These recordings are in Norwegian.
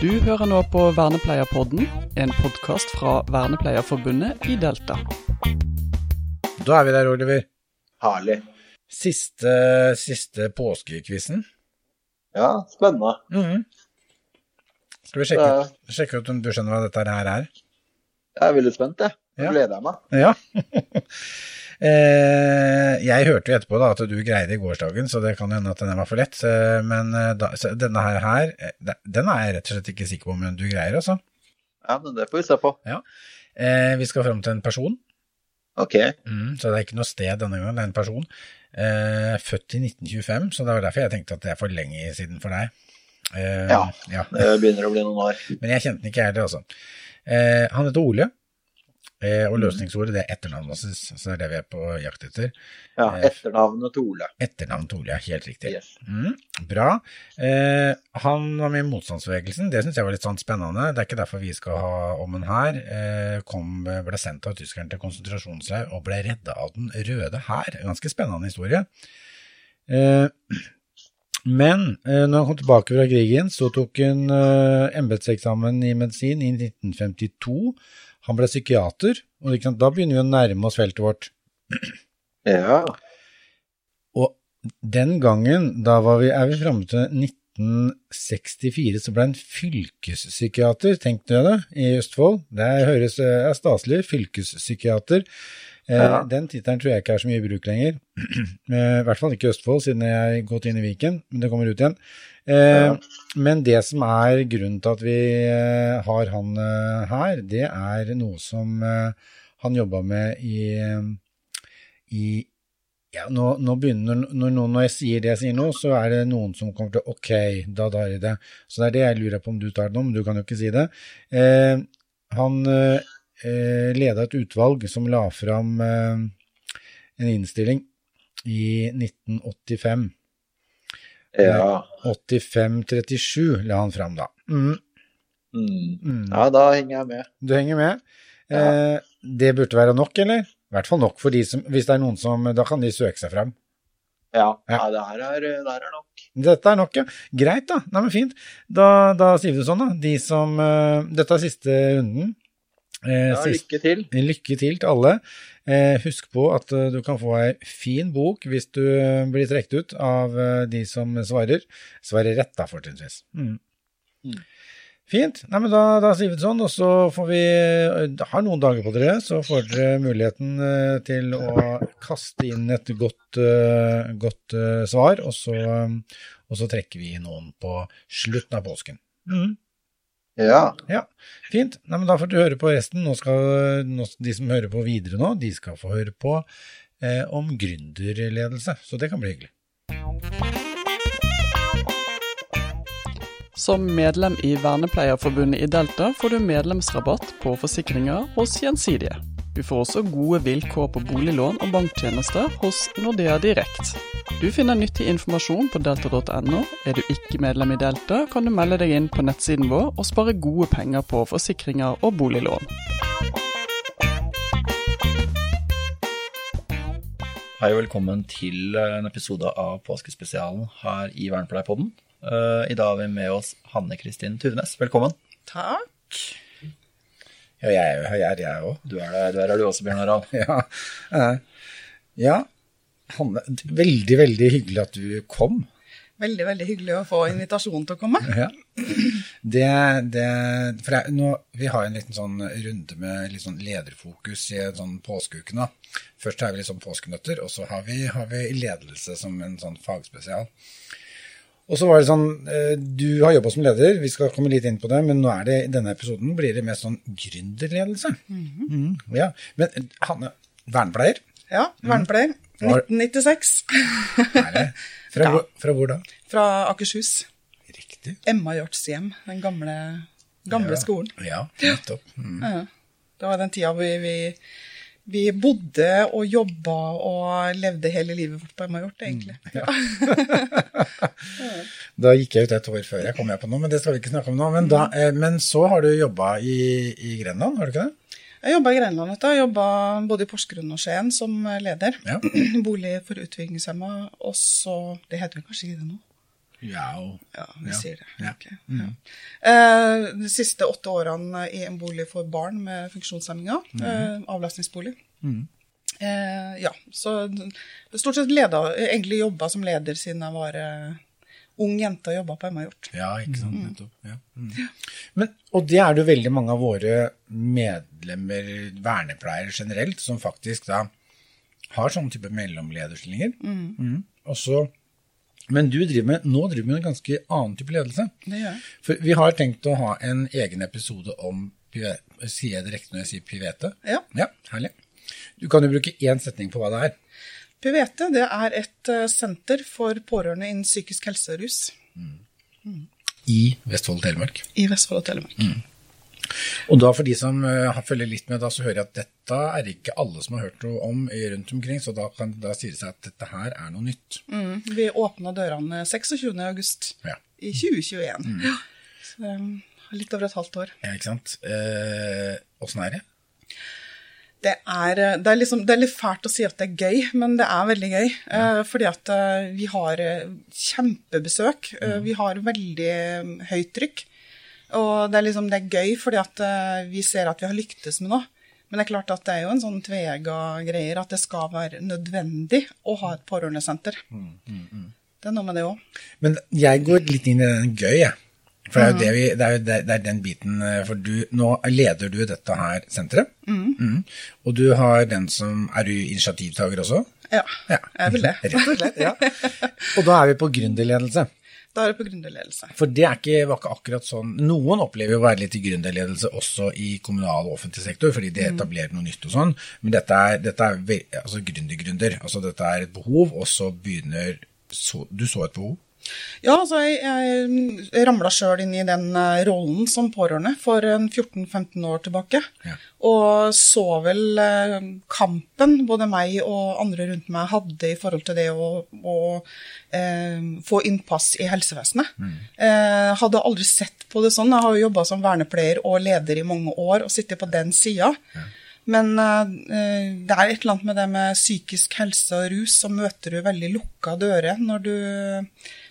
Du hører nå på Vernepleierpodden, en podkast fra Vernepleierforbundet i Delta. Da er vi der, Oliver. Herlig. Siste, siste påskekvissen. Ja, spennende. Mhm. Skal vi sjekke, ut- sjekke ut om du skjønner hva dette her er? Jeg er veldig spent, jeg. Nå Ja. gleder jeg meg. Ja. eh, jeg hørte jo etterpå da at du greide i gårsdagen, så det kan hende at den var for lett. eh, Men eh, da, denne her, den er jeg rett og slett ikke sikker på om du greier, altså. Ja, men det får vi se på. Eh, vi skal fram til en person, Ok. mm, så det er ikke noe sted denne gangen, det er en person. Eh, født i 1925, så det var derfor jeg tenkte at det er for lenge siden for deg. Eh, Ja. ja. Det begynner å bli noen år. Men jeg kjente den ikke heller, altså. Eh, han heter Ole, eh, og løsningsordet det er etternavnet hans, så det er det vi er på jakt etter. Ja, Eh, Etternavnet til Ole. Etternavn til Ole, ja, helt riktig. Yes. Mm, bra. Eh, han var med i motstandsbevegelsen, det synes jeg var litt sånn spennende. Det er ikke derfor vi skal ha om en her. Eh, kom, ble sendt av tyskeren til konsentrasjonsleir og ble redda av den røde hær. Ganske spennende historie. Eh, men eh, når han kom tilbake fra krigen, så tok han eh, embetseksamen i medisin i 1952. Han ble psykiater, og da begynner vi å nærme oss feltet vårt. Ja. Og den gangen, da var vi, er vi framme til 1964, så ble han fylkespsykiater, tenkte jeg det, i Østfold. Det høres eh, er staselig, fylkespsykiater. Eh, Ja. Den tittelen tror jeg ikke er så mye i bruk lenger. Eh, I hvert fall ikke i Østfold, siden jeg har gått inn i Viken, men det kommer ut igjen. Eh, Ja. Men det som er grunnen til at vi eh, har han eh, her, det er noe som han jobba med i, i ja, nå, nå begynner, når, når, når jeg sier det jeg sier nå, så er det noen som kommer til ok, da tar jeg det. Så det er det jeg lurer på om du tar det nå, men du kan jo ikke si det. Eh, han eh, leda et utvalg som la fram eh, en innstilling i 1985. Ja. 85-37 la han fram da. Mm, Mm. mm. ja, da henger jeg med. Du henger med? Ja. Eh, det burde være nok, eller? I hvert fall nok for de som, hvis det er noen som, da kan de søke seg fram. Ja, Ja. ja. det her er, det her er nok. Dette er nok, ja. Greit, da. Nei, men fint. Da, da sier vi det sånn, da. De som uh, Dette er siste runden. Eh, Ja, lykke til. lykke til til alle. Eh, husk på at uh, du kan få ei fin bok hvis du uh, blir trukket ut av uh, de som svarer. Svarer rett, da, fortrinnsvis. Mm. Mm. Fint. Nei, men da, da sier vi det sånn, og så får vi eh, har noen dager på dere, så får dere muligheten eh, til å kaste inn et godt, eh, godt eh, svar, og så, eh, og så trekker vi noen på slutten av påsken. Mm. Ja. Ja, fint. Nei, men da får du høre på resten. Nå skal nå, de som hører på videre nå, de skal få høre på eh, om gründerledelse. Så det kan bli hyggelig. Som medlem i Vernepleierforbundet i Delta får du medlemsrabatt på forsikringer hos Gjensidige. Du får også gode vilkår på boliglån og banktjenester hos Nordea Direkt. Du finner nyttig informasjon på delta.no. Er du ikke medlem i Delta, kan du melde deg inn på nettsiden vår og spare gode penger på forsikringer og boliglån. Hei og velkommen til en episode av Påskespesialen her i Vernepleierpodden. Eh, I dag har vi med oss Hanne Kristin Tuvenes. Velkommen. Takk. Ja, jeg er jo her, jeg òg. Du er, der, du er du også, Bjørn Harald. Ja. ja. Hanne, veldig, veldig hyggelig at du kom. Veldig, veldig hyggelig å få invitasjon til å komme. Ja. Det, det, for jeg, nå, vi har en liten sånn runde med litt sånn lederfokus i sånn påskeuke. Først har vi sånn påskenøtter, og så har vi, har vi ledelse som en sånn fagspesial. Og så var det sånn, eh, du har jobba som leder, vi skal komme litt inn på det, men nå er det, i denne episoden blir det mest sånn gründerledelse. Mhm, Ja, men eh, Hanne, vernepleier, Ja, vernepleier. Mm. 1996. er det? Fra, Ja. fra hvor da? Fra Akershus. Riktig. Emma Hjortshjem, den gamle, gamle Ja. skolen. Ja, nettopp. Mm. Ja. Det var den tida vi, vi, vi bodde og jobba og levde hele livet vårt på Emmagjort, egentlig. Mm, egentlig. Da gikk jeg ut et år før jeg kom jeg på noe, men det skal vi ikke snakke om nå. Men, da, eh, men så har du jobba i, i Grenland, har du ikke det? Jeg jobba i Grenland, vet du. Jeg jobba både i Porsgrunn og Skien som leder. Ja. Bolig for utviklingshemma. Og så Det heter vel kanskje ikke det nå? Ja, Ja, vi Ja. sier det. Ja. Okay. Mm. Eh, de siste åtte årene i en bolig for barn med funksjonshemminger. eh, avlastningsbolig. Eh, ja, så stort sett leda, egentlig jobba som leder siden jeg var ung jente og jobba på Emmagjort. Ja, ikke sant. Nettopp. Ja. Mm. Men, og det er det jo veldig mange av våre medlemmer, vernepleiere generelt, som faktisk da har sånne type mellomlederstillinger. Mm. Og så- men du driver med, nå driver du med en ganske annen type ledelse. Det gjør jeg. For vi har tenkt å ha en egen episode om Sier jeg det riktig når jeg sier pivete? Ja. Ja, herlig. Du kan jo bruke én setning på hva det er. Pivete det er et eh, senter for pårørende innen psykisk helse og rus I Vestfold og Telemark. i Vestfold og Telemark. Og da for de som uh, følger litt med, da, så hører jeg at dette er ikke alle som har hørt noe om rundt omkring, så da, kan, da sier det seg at dette her er noe nytt. Mm. Vi åpna dørene 26. august Ja, i 2021. Ja. Så um, litt over et halvt år. ja ikke sant? Eh, Åssen er det? Det er, eh, det, er liksom, det er litt fælt å si at det er gøy, men det er veldig gøy. Eh, fordi at eh, vi har eh, kjempebesøk. Mm. vi har veldig eh, høyt trykk. Og det er, liksom, det er gøy fordi at eh, vi ser at vi har lyktes med noe. Men det er klart at det er jo en sånn tvega greier at det skal være nødvendig å ha et pårørendesenter. Det er noe med det òg. Men jeg går litt inn i den gøy, jeg. For det er jo, det vi, det er jo det, er den biten eh, For du, nå leder du dette her senteret. Mm. Og du har den som Er du initiativtaker også? Ja, Ja. jeg vil det. Rett og slett, ja. Og da er vi på gründerledelse. Da er det på gründerledelse. For det ikke, var ikke akkurat sånn Noen opplever jo å være litt i gründerledelse også i kommunal og offentlig sektor, fordi de etablerer noe nytt og sånn. Men dette er, dette er altså gründer-gründer. Altså dette er et behov, og så begynner så, Du så et behov? Ja, altså jeg, jeg ramla sjøl inn i den eh, rollen som pårørende for 14-15 år tilbake. Ja. Og så vel eh, kampen både meg og andre rundt meg hadde i forhold til det å, å eh, få innpass i helsevesenet. Eh, hadde aldri sett på det sånn. Jeg har jo jobba som vernepleier og leder i mange år og sittet på den sida. Men eh, det er et eller annet med det med psykisk helse og rus, så møter du veldig lukka dører når du,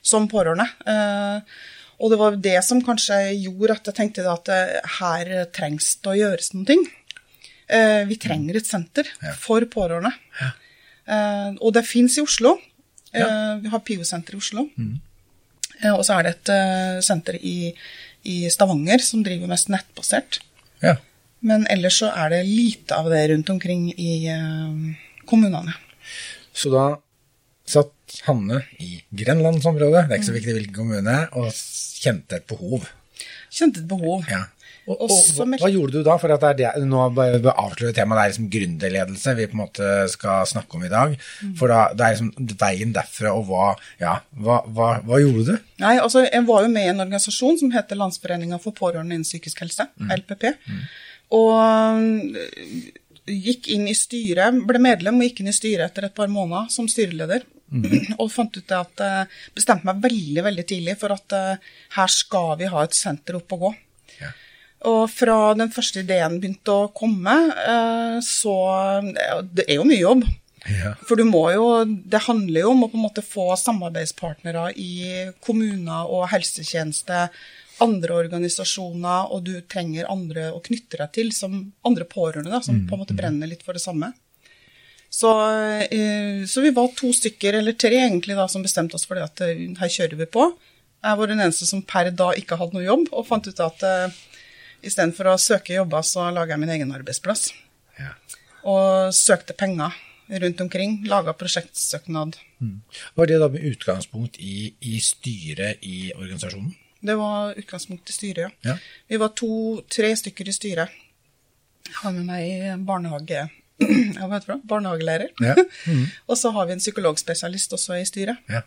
som pårørende. Eh, og det var det som kanskje gjorde at jeg tenkte at eh, her trengs det å gjøres noen ting. Vi trenger et senter for pårørende. Og det fins i Oslo. Vi har PIO-senter i Oslo. Eh, og så er det et senter i, i Stavanger som driver mest nettbasert. Ja. Men ellers så er det lite av det rundt omkring i eh, kommunene. Så da satt Hanne i Grenlandsområdet, det er ikke så viktig hvilken kommune, og kjente et behov. Kjente et behov. Ja. Og, Og og, hva, gjorde du da? For det det, nå avslører temaet, det er liksom gründerledelse vi på en måte skal snakke om i dag. Mm. For da, det er liksom veien derfra, og hva, ja, hva, hva, hva gjorde du? Nei, altså Jeg var jo med i en organisasjon som heter Landsforeninga for pårørende innen psykisk helse, LPP. Og øh, gikk inn i styret, ble medlem og gikk inn i styret etter et par måneder som styreleder. Og fant ut at øh, bestemte meg veldig veldig tidlig for at øh, her skal vi ha et senter opp og gå. Ja. Og fra den første ideen begynte å komme, så Det er jo mye jobb. Ja. For du må jo, det handler jo om å på en måte få samarbeidspartnere i kommuner og helsetjeneste, andre organisasjoner, og du trenger andre å knytte deg til, som andre pårørende, da, som på en måte brenner litt for det samme. Så, eh, så vi var to stykker, eller tre egentlig, da, som bestemte oss for det at eh, her kjører vi på. Jeg var den eneste som per da ikke hadde noe jobb, og fant ut at uh, istedenfor å søke jobber, så lager jeg min egen arbeidsplass Ja. og søkte penger rundt omkring. Laga prosjektsøknad. Var det da med utgangspunkt i, i styret i organisasjonen? Det var utgangspunktet i styret, ja. Ja. Vi var to-tre stykker i styret. Jeg har med meg barnehage... Barnehagelærer. Ja. og så har vi en psykologspesialist også i styret. Ja.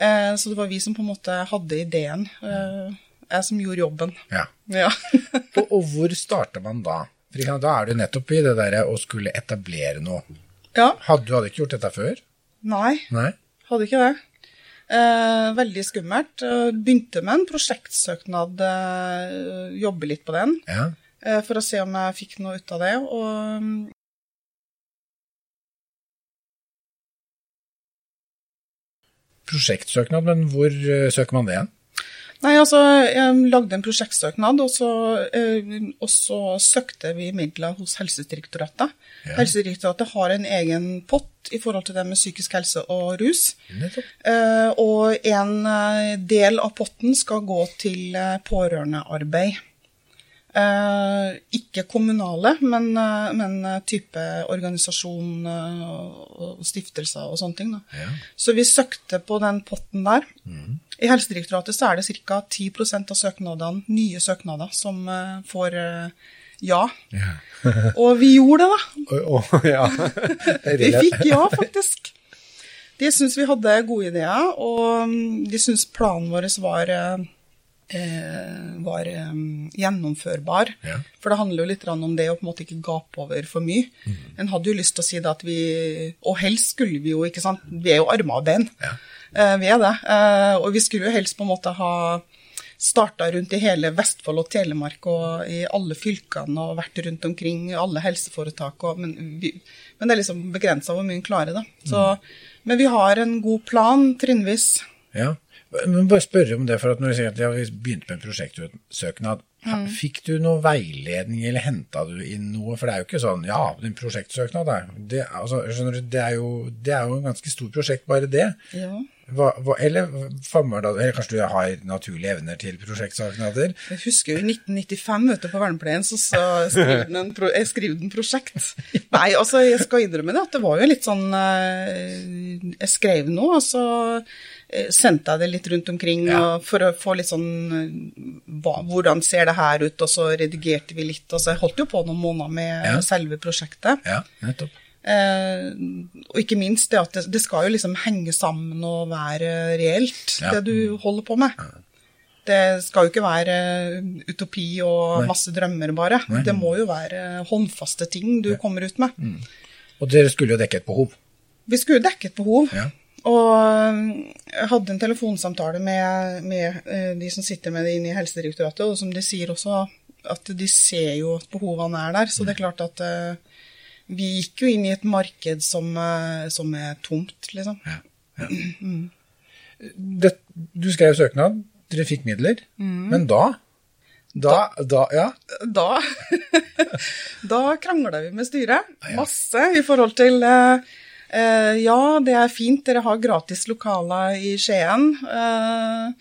Eh, så det var vi som på en måte hadde ideen. Eh, jeg som gjorde jobben. ja. Ja. Og, og hvor starter man da? For da er du nettopp i det derre å skulle etablere noe. ja. Hadde du hadde ikke gjort dette før? Nei. Nei? Hadde ikke det. Eh, veldig skummelt. Begynte med en prosjektsøknad, eh, jobbe litt på den, Ja. eh, for å se om jeg fikk noe ut av det. Og prosjektsøknad, men hvor eh, søker man det igjen? Nei, altså, jeg lagde en prosjektsøknad, og så, eh, og så søkte vi midler hos Helsedirektoratet. Ja. Helsedirektoratet har en egen pott i forhold til det med psykisk helse og rus. Eh, og en eh, del av potten skal gå til eh, pårørendearbeid. Eh, ikke kommunale, men, men type organisasjon og stiftelser og sånne ting. Ja. Så vi søkte på den potten der. I Helsedirektoratet så er det ca. 10% av søknadene, nye søknader, som eh, får eh, ja. Ja. Og vi gjorde det, da. Oh, oh, ja. Vi fikk ja, faktisk. De syntes vi hadde gode ideer, og mm, de syntes planen vår var, eh, var eh, gjennomførbar. Ja. For det handler jo litt om det å på en måte ikke gape over for mye. En hadde jo lyst til å si det at vi Og helst skulle vi jo, ikke sant. Vi er jo armer og bein. Ja. Eh, vi er det. Eh, og vi skulle jo helst på en måte ha starta rundt i hele Vestfold og Telemark og i alle fylkene og vært rundt omkring i alle helseforetak. Og, men, vi, men det er liksom begrensa hvor mye en klarer, da. Så, Men vi har en god plan, trinnvis. Ja, men bare spørre om det, for at når du sier at jeg begynt med en prosjektsøknad, mm. fikk du noe veiledning, eller henta du inn noe? For det er jo ikke sånn, ja, din prosjektsøknad er, det, altså, skjønner du, det er, jo, det er jo en ganske stor prosjekt, bare det. Ja. Hva, hva, eller, famler eller kanskje du har naturlige evner til prosjektsøknader? Jeg husker jo 1995 vet du, på vernepleien, så, så skrev den en pro jeg skrev den prosjekt. Nei, altså jeg skal innrømme det, at det var jo litt sånn eh, Jeg skrev noe, og så eh, sendte jeg det litt rundt omkring Ja. for å få litt sånn eh, hva, Hvordan ser det her ut? Og så redigerte vi litt. Og så jeg holdt jo på noen måneder med Ja. selve prosjektet. Ja, nettopp. Eh, og ikke minst det at det, det skal jo liksom henge sammen og være reelt, Ja. det du holder på med. Det skal jo ikke være utopi og Nei. masse drømmer, bare. Nei. Det må jo være håndfaste ting du kommer ut med. Og dere skulle jo dekke et behov. Vi skulle dekke et behov. Ja. Og jeg hadde en telefonsamtale med, med øh, de som sitter med det inne i Helsedirektoratet, og som de sier også, at de ser jo at behovene er der. Så det er klart at øh, vi gikk jo inn i et marked som, som er tomt, liksom. Det, du skrev søknad, dere fikk midler, men da? Da, da, ja. Da, da krangla vi med styret masse i forhold til eh, eh, Ja, det er fint, dere har gratis lokaler i Skien. eh,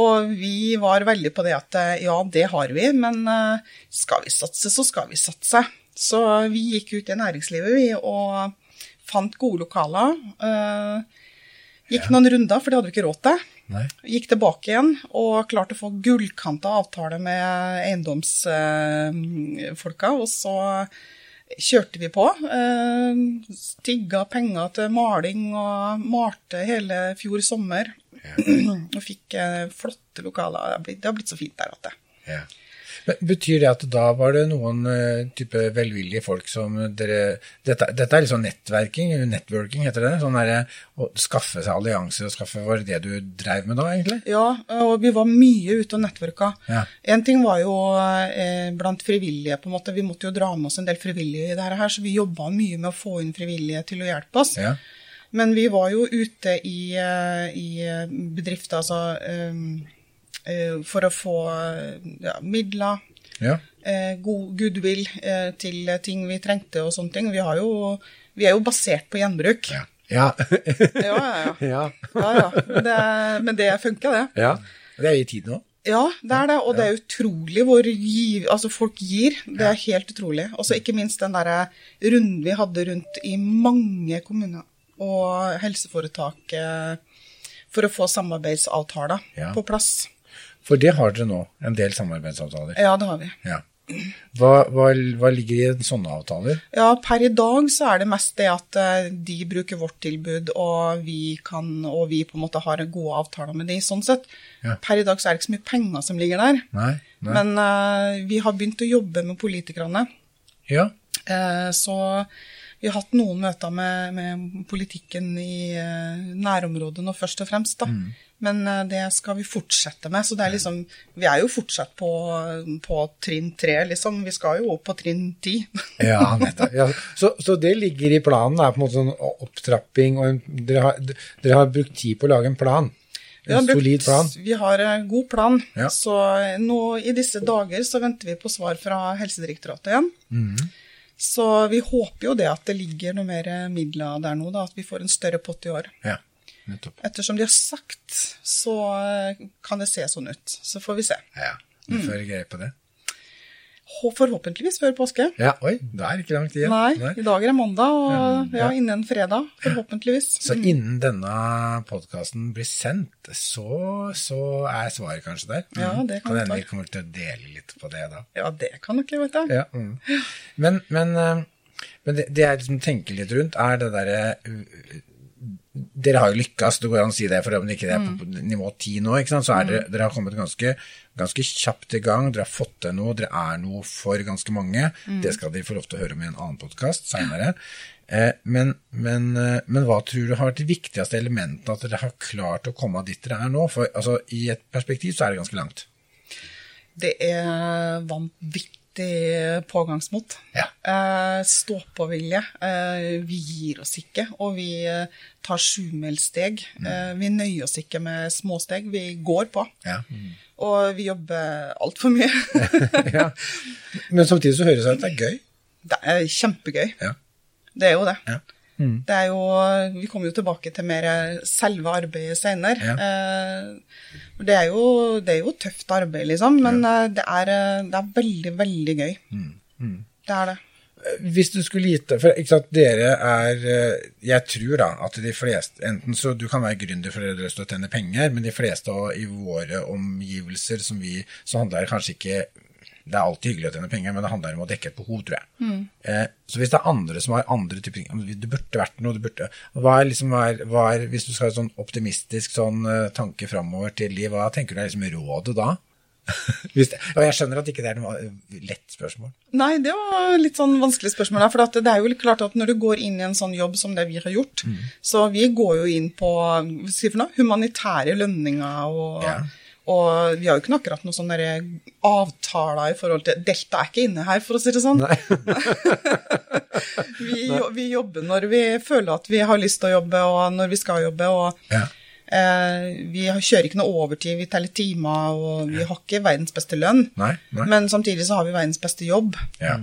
og vi var veldig på det at eh, ja, det har vi, men eh, skal vi satse, så skal vi satse. Så vi gikk ut i næringslivet vi, og fant gode lokaler. eh, gikk noen runder, for det hadde vi ikke råd til. Nei. Gikk tilbake igjen og klarte å få gullkanta avtale med eiendomsfolka. Og så kjørte vi på. Eh, Stigga penger til maling og malte hele fjor sommer. Og fikk eh, flotte lokaler. Det har blitt, det har blitt så fint der at det. Ja. Men Betyr det at da var det noen eh, type velvillige folk som dere Dette, dette er litt sånn nettverking, networking heter det? Sånn der, å skaffe seg allianser og skaffe Var det det du dreiv med da, egentlig? Ja, og vi var mye ute og nettverka. Ja. En ting var jo eh, blant frivillige, på en måte. Vi måtte jo dra med oss en del frivillige i dette her, så vi jobba mye med å få inn frivillige til å hjelpe oss. Ja. Men vi var jo ute i, eh, i bedrifter, altså eh, eh, For å få eh, ja, midler, ja. eh, god goodwill eh, til ting vi trengte og sånne ting. Vi, har jo, vi er jo basert på gjenbruk. Ja. Ja. Ja, ja, ja. det, men det funker, det. ja. Det er i tid nå. Ja, det er det. Og det er utrolig hvor giv, altså folk gir. Det er helt utrolig. Og så ikke minst den derre runden vi hadde rundt i mange kommuner og helseforetak eh, for å få samarbeidsavtaler på plass. For det har dere nå, en del samarbeidsavtaler. Ja, det har vi. Ja. Hva, hva, hva ligger i sånne avtaler? Ja, per i dag så er det mest det at eh, de bruker vårt tilbud, og vi kan, og vi på en måte har gode avtaler med de, sånn sett. Ja. Per i dag så er det ikke så mye penger som ligger der. Nei? Nei. Men uh, vi har begynt å jobbe med politikerne. ja. Uh, Så vi har hatt noen møter med, med politikken i uh, nærområdet nå, først og fremst. da. Men eh, det skal vi fortsette med. Så det er liksom Vi er jo fortsatt på, på trinn tre, liksom. Vi skal jo opp på trinn ti. Ja, nettopp. Ja, så, så det ligger i planen, er på en måte sånn opptrapping, og en, dere, har, dere har brukt tid på å lage en plan? Vi har En brukt- solid plan? Vi har en god plan. Ja. Så nå i disse dager så venter vi på svar fra Helsedirektoratet igjen. Mhm. Så vi håper jo det at det ligger noe mer midler der nå, da, at vi får en større pott i år. Ja, nettopp. Ettersom de har sagt, så eh, kan det se sånn ut. Så får vi se. Ja, du Mm. får greie på det. Forhåpentligvis før påske. Ja, oi, det er ikke lang tid igjen. Nei, i dag er det mandag, og ja, Ja. innen fredag, forhåpentligvis. Så innen denne podkasten blir sendt, så, så er svaret kanskje der. Ja, det kan hende vi kommer til å dele litt på det da. Ja, det kan nok vet du. Ja. Mm. Men, men, eh, men det, det jeg liksom tenker litt rundt, er det derre Dere har jo lykkes, det går an å si det, for om det ikke er på, på nivå 10 nå, så er dere, dere har kommet ganske, ganske kjapt i gang, dere har fått til noe, dere er noe for ganske mange. Det skal de få lov til å høre om i en annen podkast seinere. Eh, men, men, eh, men hva tror du har vært de viktigste elementene at dere har klart å komme dit dere er nå? For altså, i et perspektiv så er det ganske langt. Det er vanvittig pågangsmot. Ja. Eh, Stå-på-vilje. Eh, vi gir oss ikke, og vi eh, tar sjumilssteg. Eh, vi nøyer oss ikke med småsteg, vi går på. Ja. Og vi jobber altfor mye. ja. Men samtidig så høres det ut at det er gøy. det er kjempegøy. Ja. Det er jo det. Ja. Det er jo, vi kommer jo tilbake til mer selve arbeidet senere. Eh, det, er jo, det er jo tøft arbeid, liksom, men ja. det, er, eh, det er veldig, veldig gøy. Det er det. Hvis du skulle gitt for ikke sant, dere er eh, Jeg tror da at de fleste Enten så du kan være gründer for å lyst til å tjene penger, men de fleste i våre omgivelser som vi, så handler det kanskje ikke Det er alltid hyggelig å tjene penger, men det handler om å dekke et behov, tror jeg. Eh, så hvis det er andre som har andre typer ting Det burde vært noe, det burde Hva er liksom hva er, hva er, Hvis du skal ha en sånn optimistisk sånn eh, tanke framover til liv, hva tenker du er liksom rådet da? det, og jeg skjønner at ikke det er noe eh, lett spørsmål. Nei, det var litt sånn vanskelig spørsmål. For at det er jo klart at når du går inn i en sånn jobb som det vi har gjort, så vi går jo inn på hva skal jeg for noe, humanitære lønninger og, Ja. Og vi har jo ikke noe akkurat noen sånne avtaler i forhold til Delta er ikke inne her, for å si det sånn. vi, vi jobber når vi føler at vi har lyst til å jobbe, og når vi skal jobbe. og Ja. Eh, vi kjører ikke noe overtid, vi teller timer, og vi har ikke verdens beste lønn. Nei, nei. Men samtidig så har vi verdens beste jobb. Ja.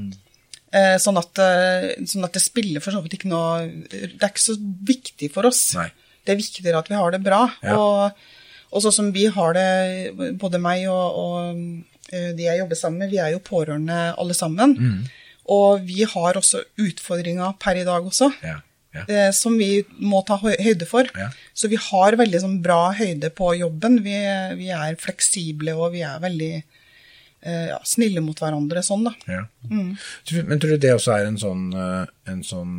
Eh, sånn, at, eh, sånn at det spiller for så vidt ikke noe Det er ikke så viktig for oss. Nei. Det er viktigere at vi har det bra. Ja. Og, og sånn som vi har det, både meg og, og eh, de jeg jobber sammen med, vi er jo pårørende alle sammen. Mm. Og vi har også utfordringer per i dag også. Ja. Ja. eh, som vi må ta høyde for. Ja. Så vi har veldig sånn, bra høyde på jobben. Vi, vi er fleksible, og vi er veldig eh, ja, snille mot hverandre sånn, da. Ja. Tror- Men tror du det også er en sånn, en sånn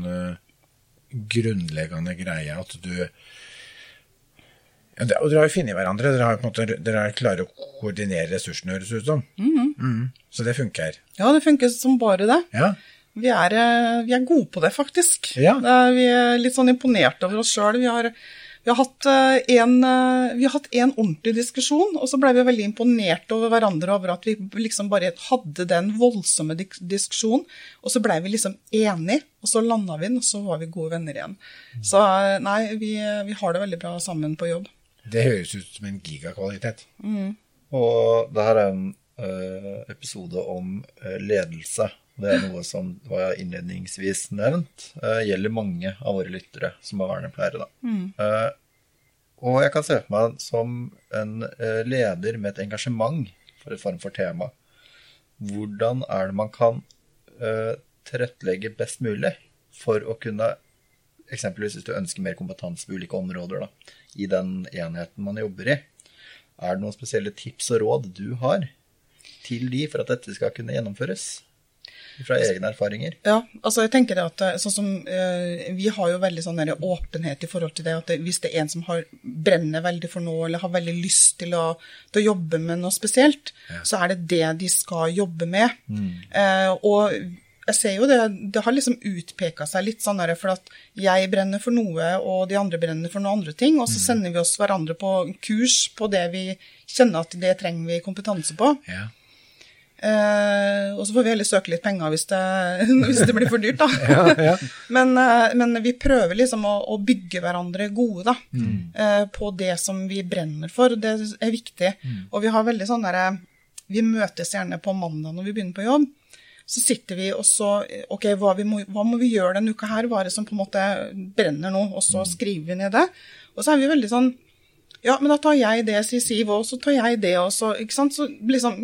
grunnleggende greie at du ja, Og dere har jo funnet hverandre, dere, har måte, dere er klare å koordinere ressursene, høres det ut som. Mhm. Så det funker. Ja, det funker som bare det. Ja. Vi er, eh, vi er gode på det, faktisk. Ja. Vi er litt sånn imponert over oss sjøl. Vi, har- vi har hatt eh, en, eh, vi har hatt en ordentlig diskusjon, og så ble vi veldig imponert over hverandre over at vi liksom bare hadde den voldsomme diskusjonen, og så ble vi liksom enige, og så landa vi den, og så var vi gode venner igjen. Så eh, nei, vi, vi har det veldig bra sammen på jobb. Det høres ut som en gigakvalitet. Og det her er en uh, episode om uh, ledelse. Det er noe som var innledningsvis nevnt. Uh, gjelder mange av våre lyttere som er vernepleiere. Da. Eh, og jeg kan se for meg som en leder med et engasjement for et form for tema. Hvordan er det man kan tilrettelegge best mulig for å kunne Eksempelvis hvis du ønsker mer kompetanse på ulike områder da, i den enheten man jobber i. Er det noen spesielle tips og råd du har til de for at dette skal kunne gjennomføres? Fra egne erfaringer? Ja, altså jeg tenker at eh, sånn som eh, Vi har jo veldig sånn åpenhet i forhold til det at hvis det er en som har, brenner veldig for noe, eller har veldig lyst til å, til å jobbe med noe spesielt, så er det det de skal jobbe med. Eh, og jeg ser jo det, det har liksom utpeka seg litt sånn der, for at jeg brenner for noe, og de andre brenner for noen andre ting, og så sender vi oss hverandre på kurs på det vi kjenner at det trenger vi kompetanse på. Ja. Eh, og så får vi heller søke litt penger hvis det, hvis det blir for dyrt, da. Ja, ja. Men, eh, men vi prøver liksom å, å bygge hverandre gode, da. Eh, på det som vi brenner for. Det er viktig. Og vi har veldig sånn derre Vi møtes gjerne på mandag når vi begynner på jobb. Så sitter vi og så Ok, hva, vi må, hva må vi gjøre denne uka her? Hva er det som på en måte brenner nå? Og så skriver vi ned det. Og så er vi veldig sånn ja, men da tar jeg det, sier Siv, og så tar jeg det, og så ikke sant? Så, liksom,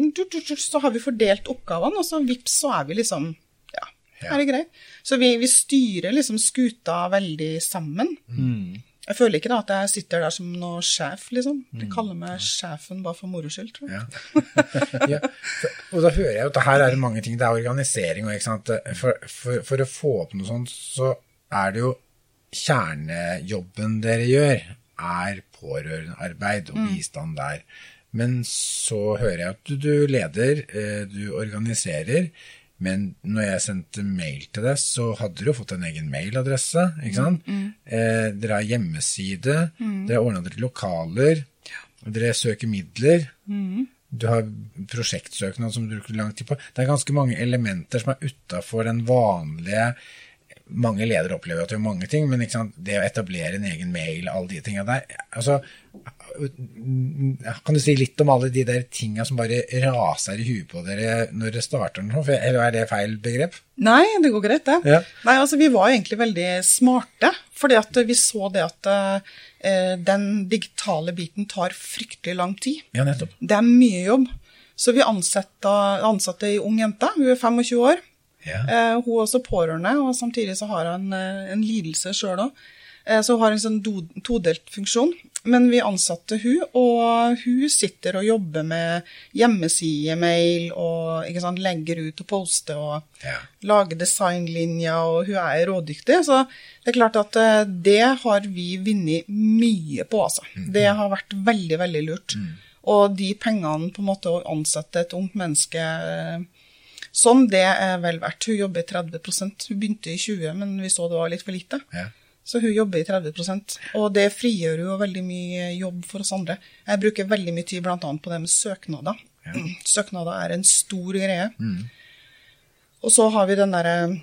så har vi fordelt oppgavene, og så vips, så er vi liksom Ja, er det greit? Så vi, vi styrer liksom skuta veldig sammen. Jeg føler ikke da at jeg sitter der som noe sjef, liksom. De kaller meg sjefen bare for moro skyld, tror jeg. Ja. ja. Og da hører jeg at her er det mange ting. Det er organisering og ikke sant. For, for, for å få opp noe sånt, så er det jo kjernejobben dere gjør, er pårørendearbeid og bistand der. Men så hører jeg at du, du leder, eh, du organiserer. Men når jeg sendte mail til deg, så hadde du jo fått en egen mailadresse. ikke sant? Eh, dere har hjemmeside, dere har ordna dere lokaler, dere søker midler. Du har prosjektsøknad som du bruker lang tid på. Det er ganske mange elementer som er utafor den vanlige Mange ledere opplever at det er mange ting, men det å etablere en egen mail, alle de tinga der altså, Kan du si litt om alle de der tinga som bare raser i huet på dere når det starter noe? Eller er det feil begrep? Nei, det går greit, det. Ja. Nei, altså vi var egentlig veldig smarte, fordi at vi så det at eh, den digitale biten tar fryktelig lang tid. Ja, nettopp. Det er mye jobb. Så vi ansatte, ansatte ei ung jente, hun er 25 år. Ja. Eh, hun er også pårørende, og samtidig så har hun eh, en lidelse sjøl òg. Eh, så hun har en sånn todelt funksjon. Men vi ansatte hun, og hun sitter og jobber med hjemmesidemail og sant, legger ut og poster og Ja. lager designlinjer, og hun er rådyktig. Så det er klart at det har vi vunnet mye på, altså. Det har vært veldig, veldig lurt. Og de pengene på en måte å ansette et ungt menneske sånn, det er vel verdt. Hun jobber i 30 Hun begynte i 20 men vi så det var litt for lite. Ja. Så hun jobber i 30% og det frigjør jo veldig mye jobb for oss andre. Jeg bruker veldig mye tid bl.a. på det med søknader. Søknader er en stor greie. Og så har vi den derre eh,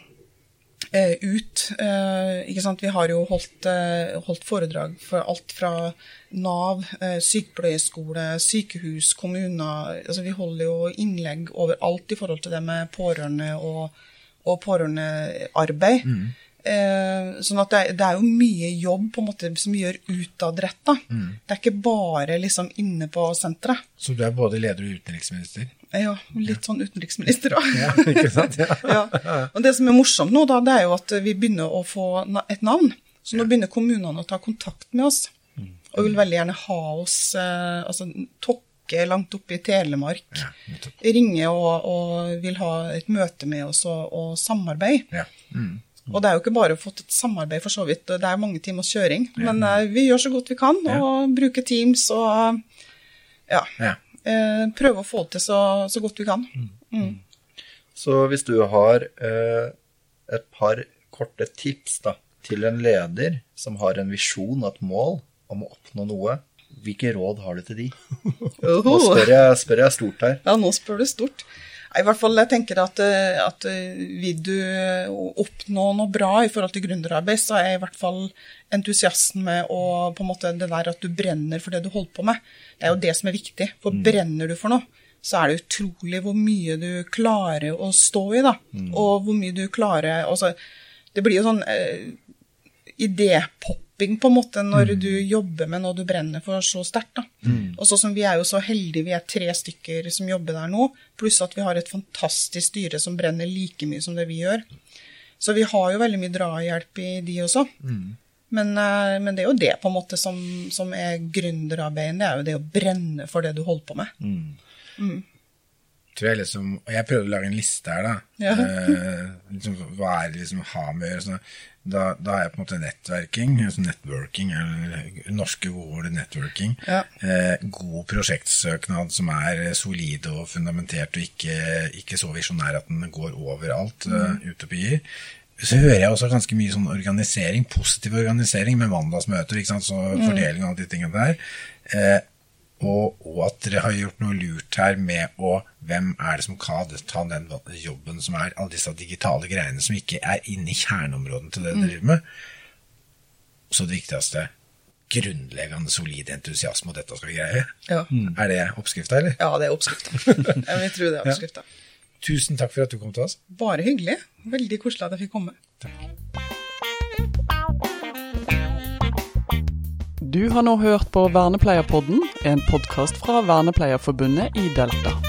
ut. Eh, ikke sant? Vi har jo holdt, eh, holdt foredrag for alt fra Nav, eh, sykepleierskole, sykehus, kommuner. Altså, vi holder jo innlegg overalt i forhold til det med pårørende og, og pårørendearbeid. Eh, sånn at det er, det er jo mye jobb på en måte som vi gjør utadretta. Det er ikke bare liksom inne på senteret. Så du er både leder og utenriksminister? Ja, litt sånn utenriksminister òg. Ja, ikke sant? Ja. ja. Og det som er morsomt nå, da, det er jo at vi begynner å få et navn. Så nå begynner kommunene å ta kontakt med oss. Og vil veldig gjerne ha oss eh, altså Tokke langt oppe i Telemark. Ja, nettopp. Ringe og, og vil ha et møte med oss og, og samarbeid. Ja. Mm. Og det er jo ikke bare fått et samarbeid, for så vidt. Det er mange timers kjøring. Men eh, vi gjør så godt vi kan, og bruker Teams og ja, Ja. eh, prøver å få det til så, så godt vi kan. Så hvis du har eh, et par korte tips da, til en leder som har en visjon og et mål om å oppnå noe, hvilke råd har du til de? Nå spør jeg, spør jeg stort her. Ja, nå spør du stort. I hvert fall, jeg tenker at, eh, at eh, vil du oppnå noe bra i forhold til gründerarbeid, så er i hvert fall entusiasme og på en måte det der at du brenner for det du holder på med, det er jo det som er viktig. For brenner du for noe, så er det utrolig hvor mye du klarer å stå i, da. Og hvor mye du klarer altså, Det blir jo sånn eh, idépopping, på en måte, når du jobber med noe du brenner for så sterkt. Mm. Og så som Vi er jo så heldige, vi er tre stykker som jobber der nå, pluss at vi har et fantastisk styre som brenner like mye som det vi gjør. Så vi har jo veldig mye drahjelp i de også. Men, eh, men det er jo det på en måte som, som er gründerarbeidet, det er jo det å brenne for det du holder på med. Tror jeg liksom Og jeg prøvde å lage en liste her, da. Ja. Eh, liksom, hva er det liksom har med å gjøre? Sånn, Da, da har jeg på en måte nettverking, altså networking, eller norske ord networking. Ja. Eh, god prosjektsøknad som er solid og fundamentert, og ikke, ikke så visjonær at den går overalt Mm. Uh, utopier. Så hører jeg også ganske mye sånn organisering, positiv organisering med mandagsmøter, ikke sant, så Mm. fordeling og alle de tingene der. Eh, og, og at dere har gjort noe lurt her med å Hvem er det som kan ta den jobben som er alle disse digitale greiene som ikke er inne i kjerneområdene til det dere driver med? Så det viktigste grunnleggende solid entusiasme, og dette skal vi greie. Ja. Er det oppskrifta, eller? ja, det er oppskrifta. Jeg tror det er oppskrifta. Tusen takk for at du kom til oss. Bare hyggelig. Veldig koselig at jeg fikk komme. Takk. Du har nå hørt på Vernepleierpodden, en podkast fra Vernepleierforbundet i Delta.